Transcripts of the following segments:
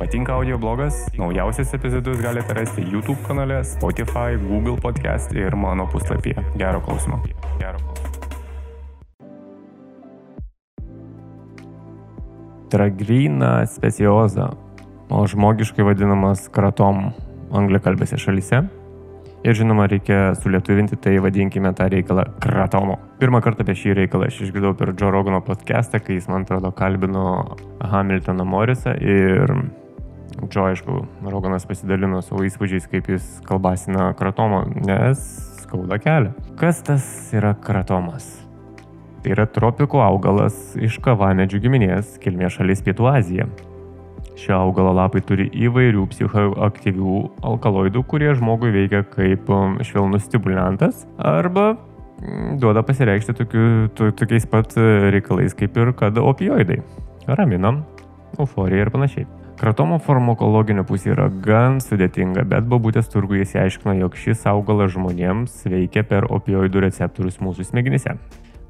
Patinka audio blogas? Naujausias epizodus galite rasti YouTube kanale, Spotify, Google podcast ir mano puslapyje. Gero klausimo. Gero klausimo. Tragrina specioza, o žmogiškai vadinamas kratom anglikalbėse šalyse. Ir žinoma, reikia sulietuvinti, tai vadinkime tą reikalą kratomo. Pirmą kartą apie šį reikalą aš išgirdau per Joe Rogano podcastą, kai jis, man atrodo, kalbino Hamiltoną Morisą ir Joe, aišku, Roganas pasidalino savo įspūdžiais, kaip jis kalbasina kratomą, nes skauda kelią. Kas tas yra kratomas? Tai yra tropikų augalas iš kavamedžių giminės, kilmės šalis Pietų Azija. Šio augalo lapai turi įvairių psichoaktyvių alkaloidų, kurie žmogui veikia kaip um, švelnus stimulantas arba mm, duoda pasireikšti tokiu, to, tokiais pat e, reikalais kaip ir kad opioidai. Raminam, euforija ir panašiai. Kratomo farmakologinė pusė yra gan sudėtinga, bet babutės turguje įsiaiškino, jog šis augalas žmonėms veikia per opioidų receptorius mūsų smegenyse.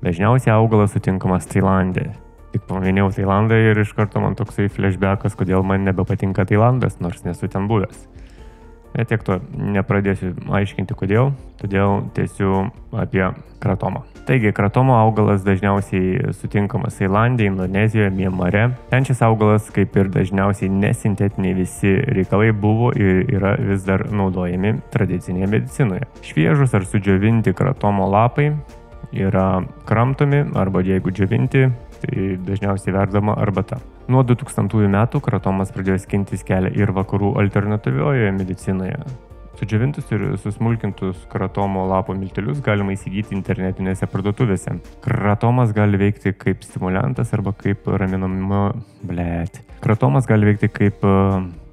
Dažniausiai augalas sutinkamas Tailandė. Tik paminėjau Tailandą ir iš karto man toksai flashbackas, kodėl man nebepatinka Tailandas, nors nesu ten buvęs. Bet tiek to nepradėsiu aiškinti kodėl, todėl tiesiu apie kratomą. Taigi, kratomo augalas dažniausiai sutinkamas Tailandė, Indonezijoje, Miemare. Ten šis augalas, kaip ir dažniausiai nesintetiniai visi reikalai, buvo ir yra vis dar naudojami tradicinėje medicinoje. Šviežus ar sudžiovinti kratomo lapai yra kramtomi arba jeigu džiovinti, tai dažniausiai verdama arbata. Nuo 2000 metų kratomas pradėjo skintis kelią ir vakarų alternatyviojoje medicinoje. Sudžiovintus ir susmulkintus kratomo lapo miltelius galima įsigyti internetinėse parduotuvėse. Kratomas gali veikti kaip stimulantas arba kaip raminama... Blet. Kratomas gali veikti kaip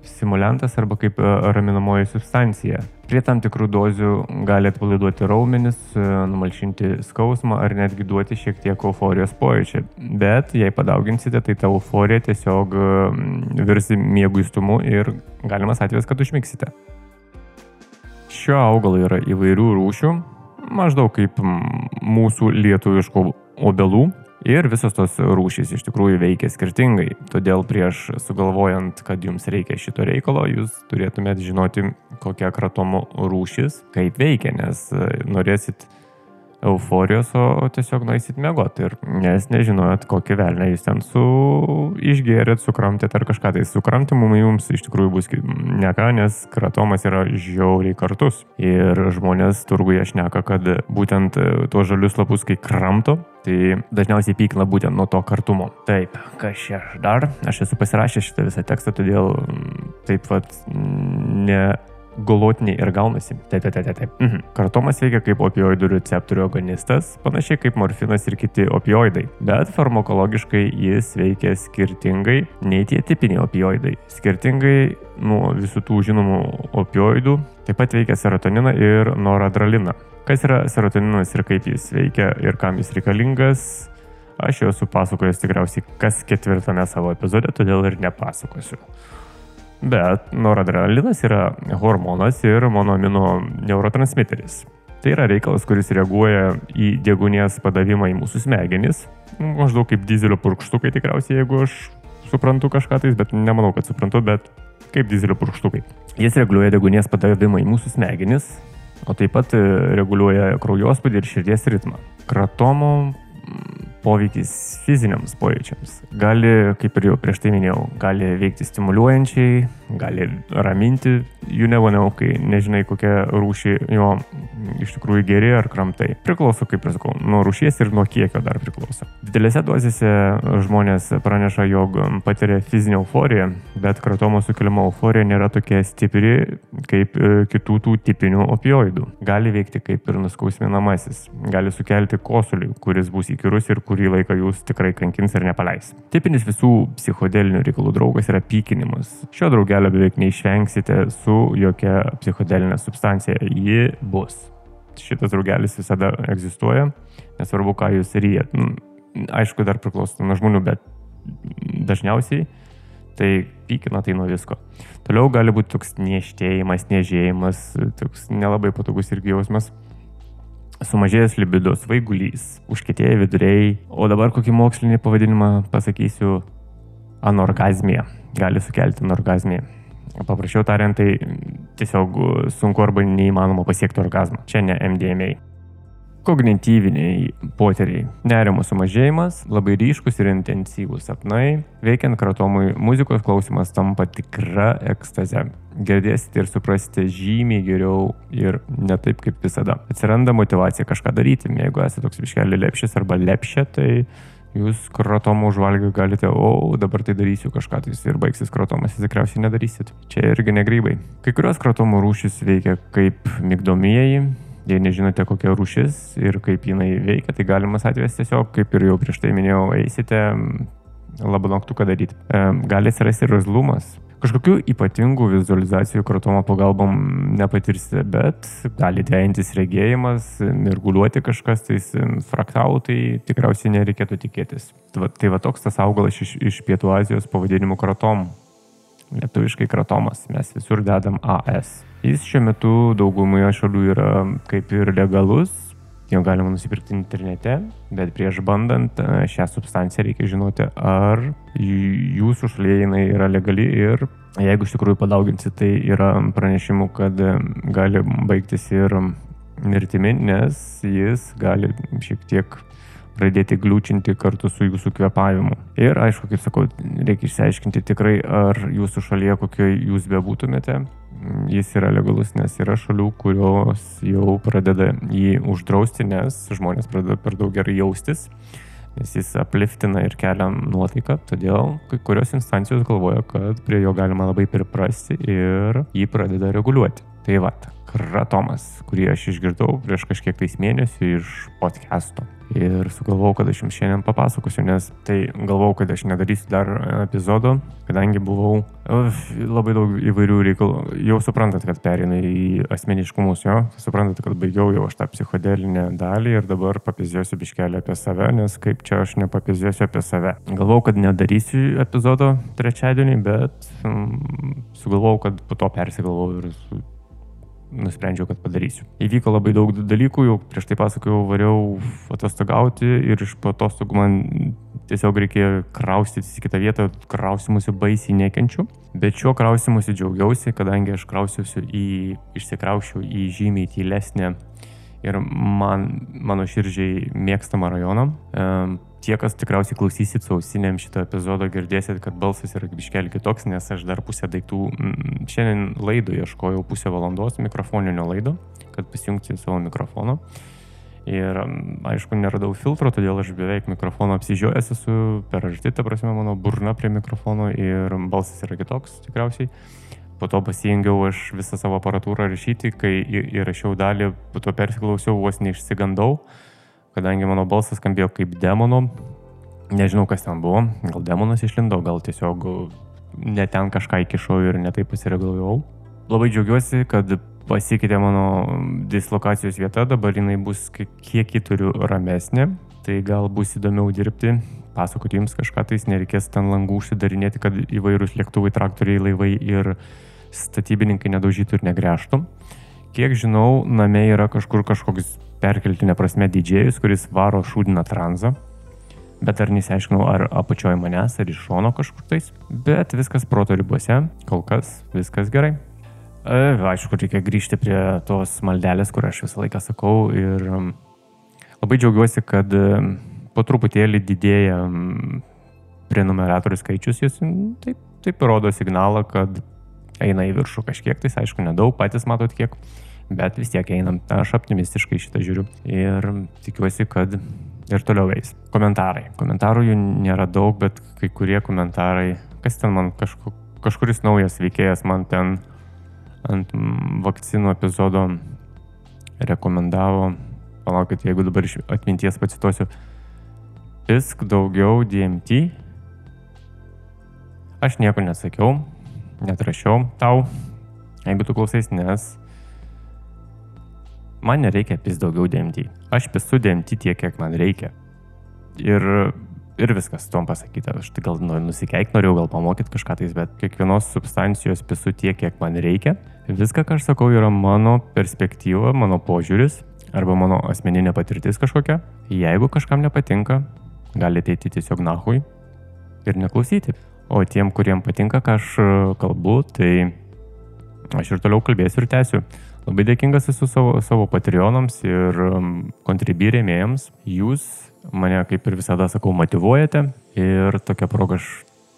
stimulantas arba kaip e, raminamoji substancija. Prie tam tikrų dozių gali atpalaiduoti raumenis, e, numalšinti skausmą ar netgi duoti šiek tiek euforijos pojūčio. Bet jei padauginsite, tai ta euforija tiesiog virsi mėguistumu ir galimas atvejas, kad užmiksite. Šio augalo yra įvairių rūšių, maždaug kaip mūsų lietuviškų obelų, Ir visos tos rūšys iš tikrųjų veikia skirtingai. Todėl prieš sugalvojant, kad jums reikia šito reikalo, jūs turėtumėt žinoti, kokia kratomo rūšis, kaip veikia, nes norėsit euforijos, o tiesiog nueisit mėgoti. Ir nes nežinojot, kokį velnę jūs ten su išgėrėt, sukramtėt ar kažką. Tai sukramtimumai jums iš tikrųjų bus ne ką, nes kratomas yra žiauriai kartus. Ir žmonės turguje šneka, kad būtent tuos žalius lapus, kai kramto, tai dažniausiai pykla būtent nuo to kartumo. Taip, kas čia dar? Aš esu pasirašęs šitą visą tekstą, todėl taip pat ne golotiniai ir gaunasi. Taip, taip, taip, taip. Mhm. Kartomas veikia kaip opioidų receptorių agonistas, panašiai kaip morfinas ir kiti opioidai, bet farmakologiškai jis veikia skirtingai nei tie tipiniai opioidai. Skirtingai nuo visų tų žinomų opioidų, taip pat veikia serotoniną ir noradrenaliną. Kas yra serotoninas ir kaip jis veikia ir kam jis reikalingas, aš jau esu pasakojęs tikriausiai kas ketvirtame savo epizode, todėl ir nepasakosiu. Bet noradrenalinas yra hormonas ir monoamino neurotransmiteris. Tai yra reikalas, kuris reaguoja į degunės padavimą į mūsų smegenis, maždaug kaip dizelio purkštukai tikriausiai, jeigu aš suprantu kažką tais, bet nemanau, kad suprantu, bet kaip dizelio purkštukai. Jis reguliuoja degunės padavimą į mūsų smegenis, o taip pat reguliuoja kraujospūdį ir širdies ritmą. Kratomo poveikis fiziniams pojūčiams. Gali, kaip ir jau prieš tai minėjau, gali veikti stimuliuojančiai, gali raminti, jų nevanau, kai nežinai kokią rūšį jo iš tikrųjų geri ar kramtai. Priklauso, kaip ir sakau, nuo rūšies ir nuo kiekio dar priklauso. Didelėse dozėse žmonės praneša, jog patiria fizinę euforiją, bet kratomo sukeliama euforija nėra tokia stipri kaip e, kitų tų tipinių opioidų. Gali veikti kaip ir nuskausminamasis, gali sukelti kosulį, kuris bus įkyrus ir kurį laiką jūs tikrai kankins ir nepaleis. Tipinis visų psichodelinių reikalų draugas yra pykinimas. Šio draugelio beveik neišvengsite su jokia psichodelinė substancija. Ji bus. Šitas draugelis visada egzistuoja, nesvarbu, ką jūs ryjat. Nu, aišku, dar priklauso nuo žmonių, bet dažniausiai tai pykina tai nuo visko. Toliau gali būti toks nieštėjimas, niežėjimas, toks nelabai patogus irgi jausmas sumažėjęs libido, svaigulys, užkėtėję viduriai, o dabar kokį mokslinį pavadinimą pasakysiu anorgazmija, gali sukelti anorgazmiją. Paprasčiau tariant, tai tiesiog sunku arba neįmanoma pasiekti orgasmą. Čia ne MDMA. Kognityviniai poteriai. Nerimo sumažėjimas, labai ryškus ir intensyvūs sapnai. Veikiant kratomui, muzikos klausimas tampa tikra ekstaze. Girdėsite ir suprasite žymiai geriau ir ne taip kaip visada. Atsiranda motivacija kažką daryti. Jeigu esate toks viškelį lepšis arba lepšė, tai jūs kratomų užvalgę galite, o dabar tai darysiu kažką, tai ir baigsis kratomas, jūs tikriausiai nedarysit. Čia irgi negrybai. Kai kurios kratomų rūšis veikia kaip migdomieji, Jei nežinote, kokia rūšis ir kaip jinai veikia, tai galimas atvejas tiesiog, kaip ir jau prieš tai minėjau, eisite labanoktuką daryti. Gali atsirasti ir razlumas. Kažkokių ypatingų vizualizacijų kratomo pagalbom nepatirsite, bet gali dvejintis regėjimas, mirguliuoti kažkas, tais fraktalų, tai tikriausiai nereikėtų tikėtis. Tai va, tai va toks tas augalas iš, iš Pietų Azijos pavadinimu kratom. Lietuviškai kratomas, mes visur dedam AS. Jis šiuo metu daugumoje šalių yra kaip ir legalus, jo galima nusipirkti internete, bet prieš bandant e, šią substanciją reikia žinoti, ar jūsų šalyje jinai yra legali ir jeigu iš tikrųjų padauginsi, tai yra pranešimų, kad e, gali baigtis ir mirtimi, nes jis gali šiek tiek pradėti gliūčinti kartu su jūsų kvepavimu. Ir aišku, kaip sakau, reikia išsiaiškinti tikrai, ar jūsų šalyje, kokioje jūs bebūtumėte, jis yra legalus, nes yra šalių, kurios jau pradeda jį uždrausti, nes žmonės pradeda per daug gerai jaustis, nes jis apliftina ir kelia nuotaiką, todėl kai kurios instancijos galvoja, kad prie jo galima labai priprasti ir jį pradeda reguliuoti. Tai va, kratomas, kurį aš išgirdau prieš kažkiek tais mėnesių iš podcast'o. Ir sugalvojau, kad aš jums šiandien papasakosiu, nes tai galvojau, kad aš nedarysiu dar epizodo, kadangi buvau uf, labai daug įvairių reikalų. Jau suprantat, kad perinu į asmeniškumus, jo, suprantat, kad baigiau jau aš tą psichodelinę dalį ir dabar papizėsiu biškelį apie save, nes kaip čia aš nepapizėsiu apie save. Galvojau, kad nedarysiu epizodo trečiadienį, bet mm, sugalvojau, kad po to persigalvojau ir nusprendžiau, kad padarysiu. Įvyko labai daug dalykų, jau prieš tai pasakojau, variau atostogauti ir iš po atostogų man tiesiog reikėjo kraustytis į kitą vietą, krausimusi baisiai nekenčiu. Bet šiuo krausimusi džiaugiausi, kadangi aš krausiausi į, išsikraušiau į žymiai tylesnę ir man, mano širdžiai mėgstamą rajoną. Tie, kas tikriausiai klausysit su ausinėm šito epizodo, girdėsit, kad balsas yra biškelį kitoks, nes aš dar pusę daiktų, šiandien laido ieškojau pusę valandos mikrofoninio laido, kad pasijungti savo mikrofoną. Ir aišku, neradau filtro, todėl aš beveik mikrofoną apsižiojęs esu per aždį, ta prasme, mano burna prie mikrofono ir balsas yra kitoks tikriausiai. Po to pasijungiau aš visą savo aparatūrą rašyti, kai įrašiau dalį, po to persiklausiau, vos neišsigandau kadangi mano balsas skambėjo kaip demono, nežinau kas ten buvo, gal demonas išlindo, gal tiesiog ne ten kažką įkišau ir netai pasiregalavau. Labai džiaugiuosi, kad pasikeitė mano dislokacijos vieta, dabar jinai bus kiek į turiu ramesnė, tai gal bus įdomiau dirbti, pasakoti jums kažką, tai nereikės ten langų užsidarinėti, kad įvairūs lėktuvai, traktoriai, laivai ir statybininkai nedaužytų ir negręžtų. Kiek žinau, name yra kažkur kažkoks perkeltinė prasme didžėjus, kuris varo šūdiną tranzą. Bet ar nesiaiškinau, ar apačioje manęs, ar iš šono kažkur tais. Bet viskas proto ribose, kol kas viskas gerai. E, aišku, reikia grįžti prie tos maldelės, kur aš visą laiką sakau. Ir labai džiaugiuosi, kad po truputėlį didėja um, prenumeratorių skaičius. Jis taip, taip rodo signalą, kad eina į viršų kažkiek, tai aišku, nedaug, patys matot kiek bet vis tiek einam. Aš optimistiškai šitą žiūriu ir tikiuosi, kad ir toliau eis. Komentarai. Komentarų jų nėra daug, bet kai kurie komentarai, kas ten man kažku, kažkuris naujas veikėjas man ten ant vakcinų epizodo rekomendavo, palaukit, jeigu dabar iš atminties pacituosiu, pisk daugiau DMT. Aš nieko nesakiau, netrašiau tau, jeigu tu klausais, nes man nereikia pis daugiau DMT. Aš pisu DMT tiek, kiek man reikia. Ir, ir viskas, tuom pasakyta. Aš tai gal nusikeik, norėjau gal pamokyti kažką tais, bet kiekvienos substancijos pisu tiek, kiek man reikia. Viską, ką aš sakau, yra mano perspektyva, mano požiūris arba mano asmeninė patirtis kažkokia. Jeigu kažkam nepatinka, galite eiti tiesiog nahui ir neklausyti. O tiem, kuriem patinka, ką aš e, kalbu, tai aš ir toliau kalbėsiu ir tęsiu. Labai dėkingas esu savo, savo patreonams ir kontribį rėmėjams. Jūs mane, kaip ir visada sakau, motivuojate ir tokia proga aš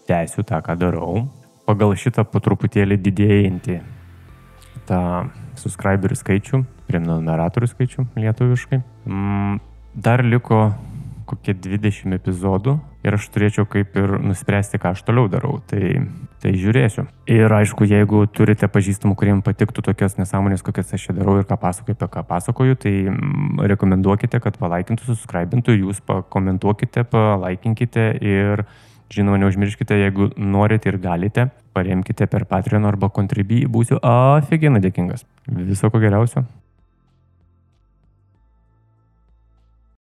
tęsiu tą, ką darau. Pagal šitą po truputėlį didėjantį tą subscriberių skaičių, prenumeratorių skaičių lietuviškai. Mm, dar liko kokie 20 epizodų ir aš turėčiau kaip ir nuspręsti, ką aš toliau darau. Tai, tai žiūrėsiu. Ir aišku, jeigu turite pažįstamų, kuriems patiktų tokios nesąmonės, kokias aš čia darau ir ką pasakoju, apie ką pasakoju, tai mm, rekomenduokite, kad palaikintų, subscribintų, jūs pakomentuokite, palaikinkite ir Žinoma, neužmirškite, jeigu norite ir galite, paremkite per Patreon arba Contribui, būsiu aфиgenai dėkingas. Viso ko geriausio.